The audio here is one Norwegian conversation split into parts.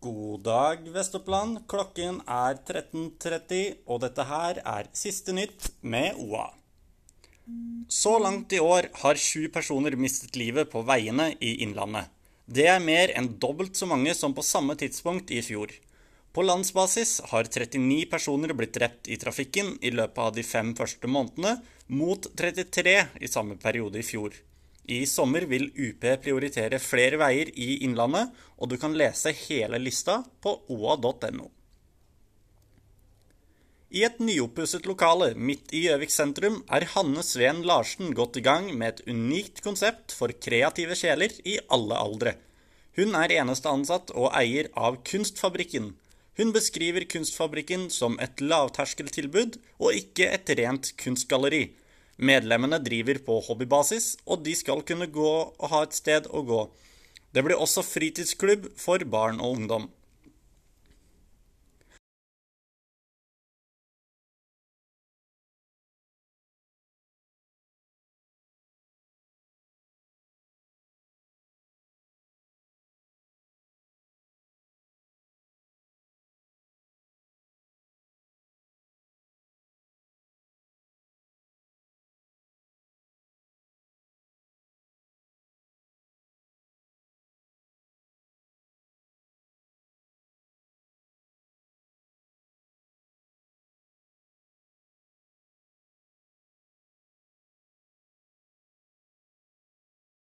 God dag, Vest-Oppland. Klokken er 13.30, og dette her er Siste nytt med OA. Så langt i år har sju personer mistet livet på veiene i Innlandet. Det er mer enn dobbelt så mange som på samme tidspunkt i fjor. På landsbasis har 39 personer blitt drept i trafikken i løpet av de fem første månedene, mot 33 i samme periode i fjor. I sommer vil UP prioritere flere veier i Innlandet, og du kan lese hele lista på oa.no. I et nyoppusset lokale midt i Gjøvik sentrum er Hanne Sveen Larsen gått i gang med et unikt konsept for kreative sjeler i alle aldre. Hun er eneste ansatt og eier av Kunstfabrikken. Hun beskriver Kunstfabrikken som et lavterskeltilbud og ikke et rent kunstgalleri. Medlemmene driver på hobbybasis, og de skal kunne gå og ha et sted å gå. Det blir også fritidsklubb for barn og ungdom.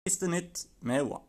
Siste nytt med OA.